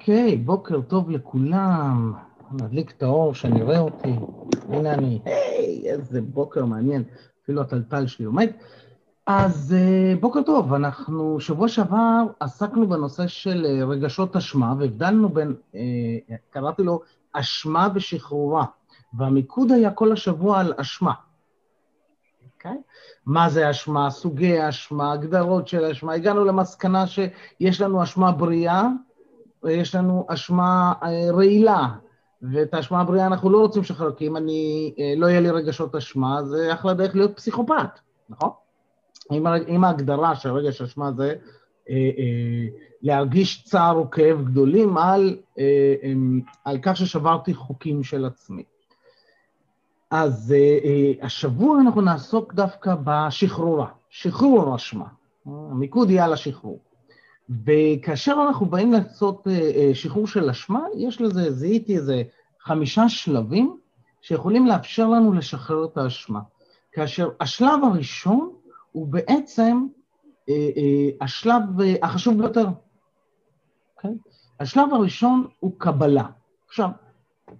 אוקיי, בוקר טוב לכולם. נדליק את האור, שנראה אותי. הנה אני, היי, איזה בוקר מעניין. אפילו הטלטל שלי עומד. אז אה, בוקר טוב, אנחנו שבוע שעבר עסקנו בנושא של אה, רגשות אשמה, והבדלנו בין, אה, קראתי לו אשמה ושחרורה, והמיקוד היה כל השבוע על אשמה. Okay? אוקיי? מה זה אשמה, סוגי אשמה, הגדרות של אשמה. הגענו למסקנה שיש לנו אשמה בריאה, ויש לנו אשמה רעילה, ואת האשמה הבריאה אנחנו לא רוצים לשחרר, כי אם אני, לא יהיה לי רגשות אשמה, זה אחלה דרך להיות פסיכופת, נכון? אם ההגדרה של רגש אשמה זה אה, אה, להרגיש צער או כאב גדולים על, אה, על כך ששברתי חוקים של עצמי. אז השבוע אנחנו נעסוק דווקא בשחרורה, שחרור אשמה, המיקוד יהיה על השחרור. וכאשר אנחנו באים לעשות שחרור של אשמה, יש לזה, זיהיתי איזה חמישה שלבים שיכולים לאפשר לנו לשחרר את האשמה. כאשר השלב הראשון הוא בעצם אה, אה, השלב אה, החשוב ביותר. Okay? אוקיי? השלב הראשון הוא קבלה. עכשיו,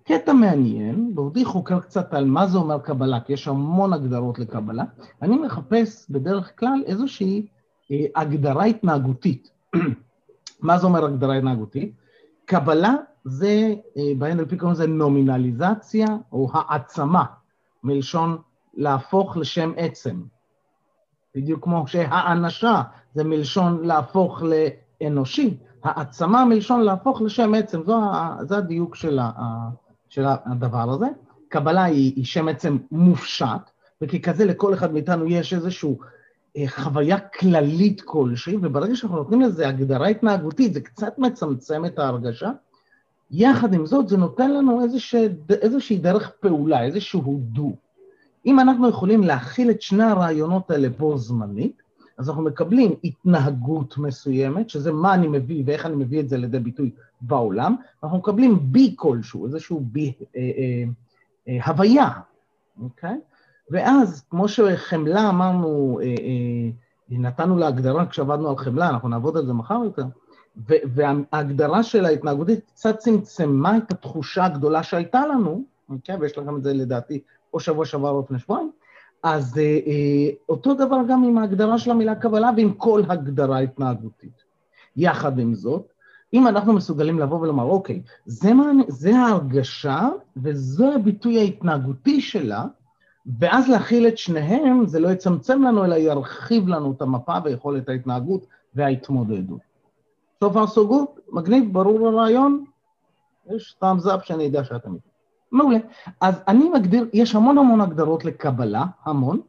קטע מעניין, בעודי חוקר קצת על מה זה אומר קבלה, כי יש המון הגדרות לקבלה, אני מחפש בדרך כלל איזושהי אה, הגדרה התנהגותית. מה זה אומר הגדרה התנהגותית? קבלה זה, אה, ב-NLP קוראים לזה נומינליזציה או העצמה, מלשון להפוך לשם עצם. בדיוק כמו שהאנשה זה מלשון להפוך לאנושי, העצמה מלשון להפוך לשם עצם, זו, זה הדיוק של, ה, של הדבר הזה. קבלה היא, היא שם עצם מופשט, וככזה לכל אחד מאיתנו יש איזושהי אה, חוויה כללית כלשהי, וברגע שאנחנו נותנים לזה הגדרה התנהגותית, זה קצת מצמצם את ההרגשה. יחד עם זאת, זה נותן לנו איזושה, איזושהי דרך פעולה, איזשהו דו. אם אנחנו יכולים להכיל את שני הרעיונות האלה בו זמנית, אז אנחנו מקבלים התנהגות מסוימת, שזה מה אני מביא ואיך אני מביא את זה לידי ביטוי בעולם, אנחנו מקבלים בי כלשהו, איזשהו בי, אה, אה, אה, הוויה, אוקיי? ואז, כמו שחמלה אמרנו, אה, אה, נתנו לה הגדרה כשעבדנו על חמלה, אנחנו נעבוד על זה מחר יותר, וההגדרה של ההתנהגותית קצת צמצמה את התחושה הגדולה שהייתה לנו, אוקיי? ויש לכם את זה לדעתי או שבוע שעבר או לפני שבועיים, אז אה, אה, אותו דבר גם עם ההגדרה של המילה קבלה ועם כל הגדרה התנהגותית. יחד עם זאת, אם אנחנו מסוגלים לבוא ולומר, אוקיי, זה, מה, זה ההרגשה וזה הביטוי ההתנהגותי שלה, ואז להכיל את שניהם, זה לא יצמצם לנו, אלא ירחיב לנו את המפה ויכולת ההתנהגות וההתמודדות. סוף הסוגות, מגניב, ברור הרעיון? יש thumbs up שאני יודע שאתם איתי. מעולה. אז אני מגדיר, יש המון המון הגדרות לקבלה, המון.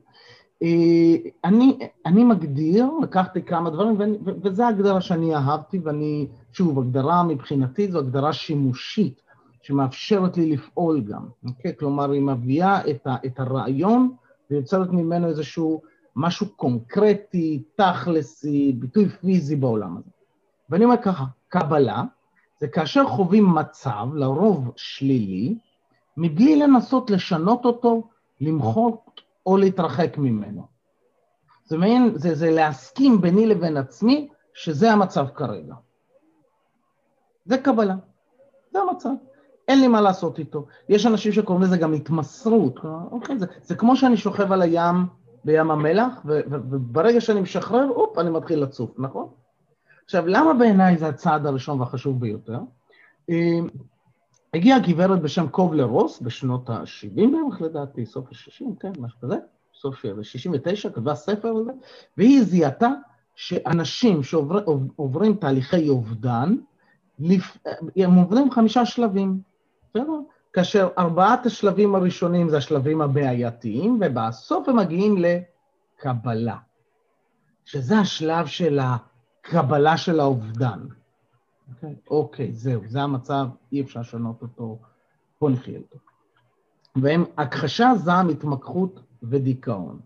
אה, אני, אני מגדיר, לקחתי כמה דברים, וזו הגדרה שאני אהבתי, ואני, שוב, הגדרה מבחינתי זו הגדרה שימושית, שמאפשרת לי לפעול גם, אוקיי? כלומר, היא מביאה את, ה, את הרעיון ויוצרת ממנו איזשהו משהו קונקרטי, תכלסי, ביטוי פיזי בעולם הזה. ואני אומר ככה, קבלה זה כאשר חווים מצב, לרוב שלילי, מבלי לנסות לשנות אותו, למחוק או להתרחק ממנו. זה מעין, זה, זה להסכים ביני לבין עצמי שזה המצב כרגע. זה קבלה, זה המצב. אין לי מה לעשות איתו. יש אנשים שקוראים לזה גם התמסרות. אוקיי, זה, זה כמו שאני שוכב על הים בים המלח, ו, ו, וברגע שאני משחרר, אופ, אני מתחיל לצוף, נכון? עכשיו, למה בעיניי זה הצעד הראשון והחשוב ביותר? אה, הגיעה גברת בשם קובלר רוס בשנות ה-70 בערך לדעתי, סוף ה-60, כן, משהו כזה, סוף ה-69, כתבה ספר הזה, והיא זיהתה שאנשים שעוברים תהליכי אובדן, הם עוברים חמישה שלבים, בסדר? כאשר ארבעת השלבים הראשונים זה השלבים הבעייתיים, ובסוף הם מגיעים לקבלה, שזה השלב של הקבלה של האובדן. אוקיי, אוקיי, זהו, זה המצב, אי אפשר לשנות אותו, בוא נחיה איתו. והם הכחשה, זעם, התמקחות ודיכאון,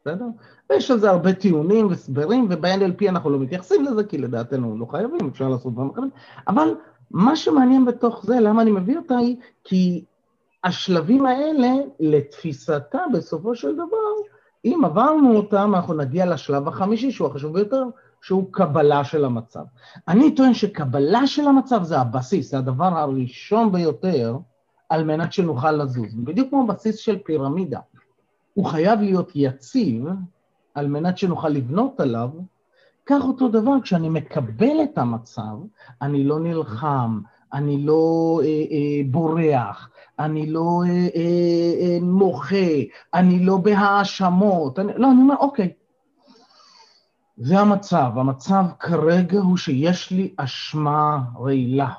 בסדר? ויש על זה הרבה טיעונים והסברים, וב-NLP אנחנו לא מתייחסים לזה, כי לדעתנו לא חייבים, אפשר לעשות דברים אחרים, אבל מה שמעניין בתוך זה, למה אני מביא אותה, היא כי השלבים האלה, לתפיסתה, בסופו של דבר, אם עברנו אותם, אנחנו נגיע לשלב החמישי, שהוא החשוב ביותר, שהוא קבלה של המצב. אני טוען שקבלה של המצב זה הבסיס, זה הדבר הראשון ביותר על מנת שנוכל לזוז. בדיוק כמו בסיס של פירמידה. הוא חייב להיות יציב על מנת שנוכל לבנות עליו, כך אותו דבר, כשאני מקבל את המצב, אני לא נלחם, אני לא אה, אה, בורח, אני לא אה, אה, אה, מוחה, אני לא בהאשמות, אני, לא, אני אומר, אוקיי, זה המצב. המצב כרגע הוא שיש לי אשמה רעילה.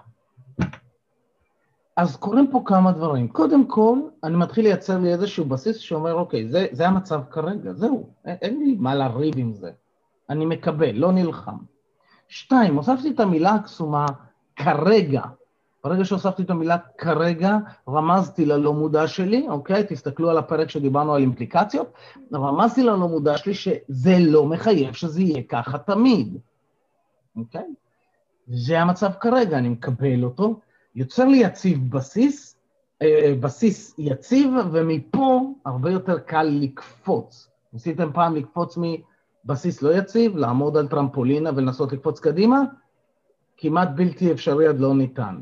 אז קורים פה כמה דברים. קודם כל, אני מתחיל לייצר לי איזשהו בסיס שאומר, אוקיי, זה, זה המצב כרגע, זהו, אין, אין לי מה לריב עם זה. אני מקבל, לא נלחם. שתיים, הוספתי את המילה הקסומה כרגע. ברגע שהוספתי את המילה כרגע, רמזתי ללא מודע שלי, אוקיי? תסתכלו על הפרק שדיברנו על אימפליקציות, רמזתי ללא מודע שלי שזה לא מחייב שזה יהיה ככה תמיד, אוקיי? זה המצב כרגע, אני מקבל אותו, יוצר לי יציב בסיס, אה, בסיס יציב, ומפה הרבה יותר קל לקפוץ. ניסיתם פעם לקפוץ מבסיס לא יציב, לעמוד על טרמפולינה ולנסות לקפוץ קדימה? כמעט בלתי אפשרי עד לא ניתן.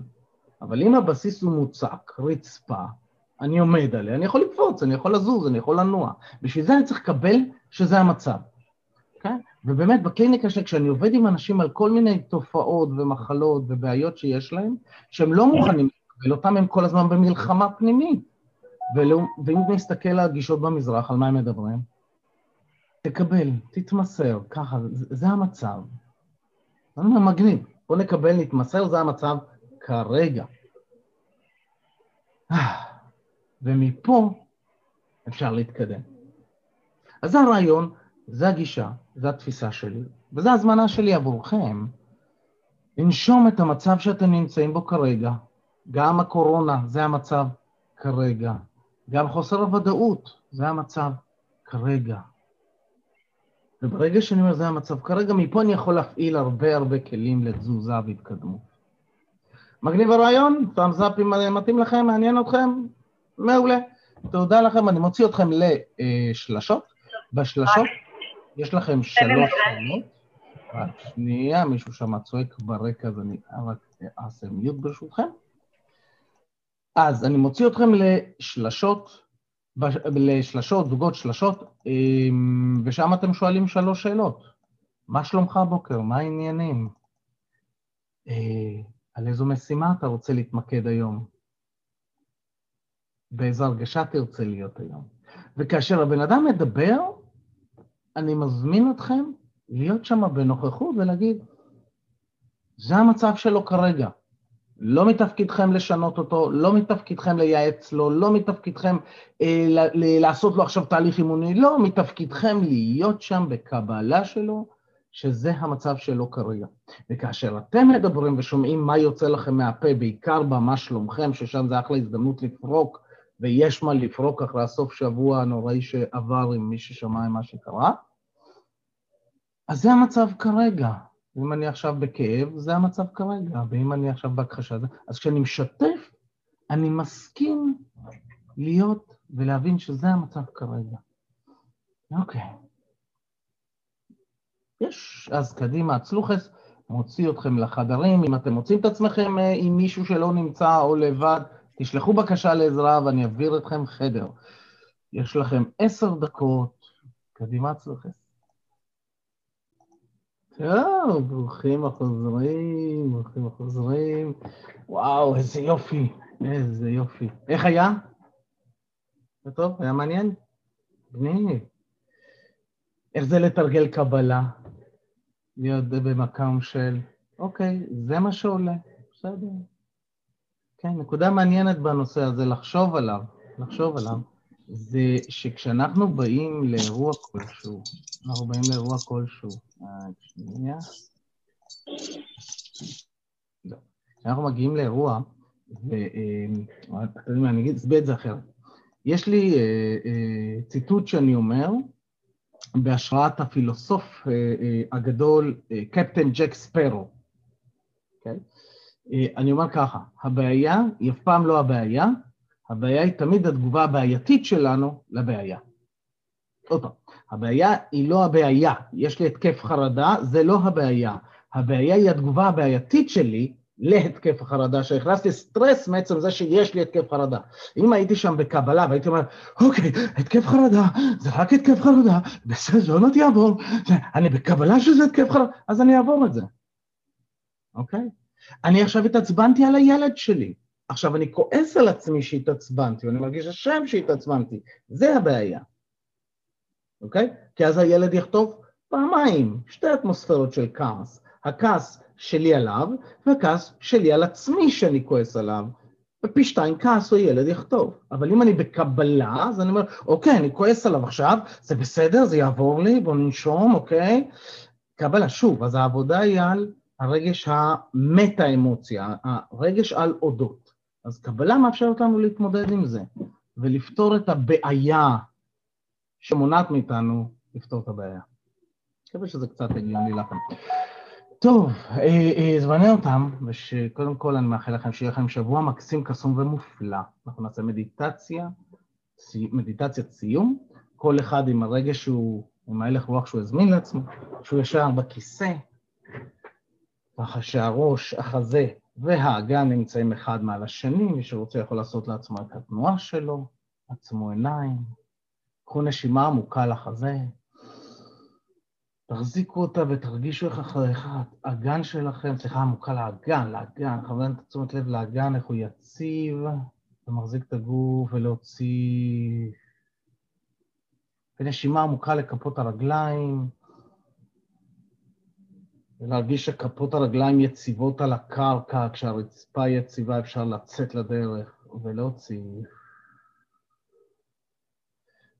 אבל אם הבסיס הוא מוצק, רצפה, אני עומד עליה, אני יכול לקפוץ, אני יכול לזוז, אני יכול לנוע. בשביל זה אני צריך לקבל שזה המצב. Okay? אוקיי? ובאמת, בקליניקה שלי, כשאני עובד עם אנשים על כל מיני תופעות ומחלות ובעיות שיש להם, שהם לא מוכנים לקבל אותם, הם כל הזמן במלחמה פנימית. ולא, ואם נסתכל על הגישות במזרח, על מה הם מדברים? תקבל, תתמסר, ככה, זה, זה המצב. אני מגניב, בוא נקבל, נתמסר, זה המצב כרגע. ומפה אפשר להתקדם. אז זה הרעיון, זה הגישה, זו התפיסה שלי, וזו הזמנה שלי עבורכם, לנשום את המצב שאתם נמצאים בו כרגע. גם הקורונה, זה המצב כרגע. גם חוסר הוודאות, זה המצב כרגע. וברגע שאני אומר זה המצב כרגע, מפה אני יכול להפעיל הרבה הרבה כלים לתזוזה והתקדמות. מגניב הרעיון? פעם זאפ אם מתאים לכם, מעניין אתכם? מעולה. תודה לכם, אני מוציא אתכם לשלשות. בשלשות יש לכם שלוש שאלות. רק שנייה, מישהו שם צועק ברקע, אז אני רק אעשה מיוט ברשותכם. אז אני מוציא אתכם לשלשות, לשלשות, זוגות שלשות, אמ, ושם אתם שואלים שלוש שאלות. מה שלומך הבוקר? מה העניינים? אה, על איזו משימה אתה רוצה להתמקד היום? באיזו הרגשה תרצה להיות היום? וכאשר הבן אדם מדבר, אני מזמין אתכם להיות שם בנוכחות ולהגיד, זה המצב שלו כרגע. לא מתפקידכם לשנות אותו, לא מתפקידכם לייעץ לו, לא מתפקידכם אה, לעשות לו עכשיו תהליך אימוני, לא, מתפקידכם להיות שם בקבלה שלו שזה המצב שלו כרגע. וכאשר אתם מדברים ושומעים מה יוצא לכם מהפה, בעיקר במה שלומכם, ששם זה אחלה הזדמנות לפרוק, ויש מה לפרוק אחרי הסוף שבוע הנוראי שעבר עם מי ששמע עם מה שקרה, אז זה המצב כרגע. אם אני עכשיו בכאב, זה המצב כרגע, ואם אני עכשיו בהכחשה, אז כשאני משתף, אני מסכים להיות ולהבין שזה המצב כרגע. אוקיי. יש, אז קדימה, צלוחס, מוציא אתכם לחדרים, אם אתם מוצאים את עצמכם אה, עם מישהו שלא נמצא או לבד, תשלחו בקשה לעזרה ואני אעביר אתכם חדר. יש לכם עשר דקות, קדימה צלוחס. טוב, ברוכים החוזרים, ברוכים החוזרים. וואו, איזה יופי, איזה יופי. איך היה? זה טוב? היה מעניין? מגניב. איך זה לתרגל קבלה? להיות במקום של, אוקיי, זה מה שעולה, בסדר. כן, נקודה מעניינת בנושא הזה, לחשוב עליו, לחשוב עליו, זה שכשאנחנו באים לאירוע כלשהו, אנחנו באים לאירוע כלשהו, שנייה, לא. כשאנחנו מגיעים לאירוע, ואתם יודעים מה, אני אסביר את זה אחרת. יש לי אה, אה, ציטוט שאני אומר, בהשראת הפילוסוף אה, אה, הגדול אה, קפטן ג'ק ספרו. אוקיי? אני אומר ככה, הבעיה היא אף פעם לא הבעיה, הבעיה היא תמיד התגובה הבעייתית שלנו לבעיה. עוד פעם, הבעיה היא לא הבעיה. יש לי התקף חרדה, זה לא הבעיה. הבעיה היא התגובה הבעייתית שלי להתקף החרדה, שהכנסתי סטרס מעצם זה שיש לי התקף חרדה. אם הייתי שם בקבלה והייתי אומר, אוקיי, התקף חרדה, זה רק התקף חרדה, בסדר, עוד מעט יעבור, אני בקבלה שזה התקף חרדה, אז אני אעבור את זה, אוקיי? אני עכשיו התעצבנתי על הילד שלי. עכשיו, אני כועס על עצמי שהתעצבנתי, ואני מרגיש אשם שהתעצבנתי. זה הבעיה, אוקיי? כי אז הילד יכתוב פעמיים, שתי אטמוספירות של כעס. הכעס שלי עליו, והכעס שלי על עצמי שאני כועס עליו. ופי שתיים כעס או ילד יכתוב. אבל אם אני בקבלה, אז אני אומר, אוקיי, אני כועס עליו עכשיו, זה בסדר, זה יעבור לי, בוא ננשום, אוקיי? קבלה, שוב, אז העבודה היא על הרגש המטה-אמוציה, הרגש על אודות. אז קבלה מאפשרת לנו להתמודד עם זה, ולפתור את הבעיה שמונעת מאיתנו לפתור את הבעיה. מקווה שזה קצת הגיוני לכם. טוב, זמני אותם, ושקודם כל אני מאחל לכם שיהיה לכם שבוע מקסים, קסום ומופלא. אנחנו נעשה מדיטציה, מדיטציית סיום, כל אחד עם הרגש שהוא, עם ההלך רוח שהוא הזמין לעצמו, שהוא ישר בכיסא, ככה שהראש, החזה והאגן נמצאים אחד מעל השני, מי שרוצה יכול לעשות לעצמו את התנועה שלו, עצמו עיניים, קחו נשימה עמוקה לחזה, תחזיקו אותה ותרגישו איך אחריך האגן שלכם, סליחה, עמוקה לאגן, לאגן, כוון את תשומת לב לאגן, איך הוא יציב, ומחזיק את הגוף ולהוציא... ונשימה עמוקה לכפות הרגליים, ולהרגיש שכפות הרגליים יציבות על הקרקע, כשהרצפה יציבה אפשר לצאת לדרך ולהוציא.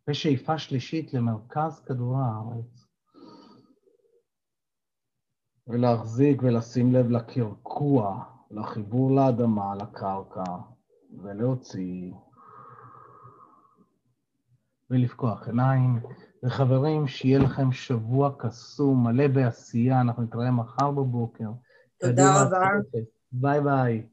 ושאיפה שלישית למרכז כדור הארץ. ולהחזיק ולשים לב לקרקוע, לחיבור לאדמה, לקרקע, ולהוציא. ולפקוח עיניים. וחברים, שיהיה לכם שבוע קסום, מלא בעשייה, אנחנו נתראה מחר בבוקר. תודה רבה. ביי ביי.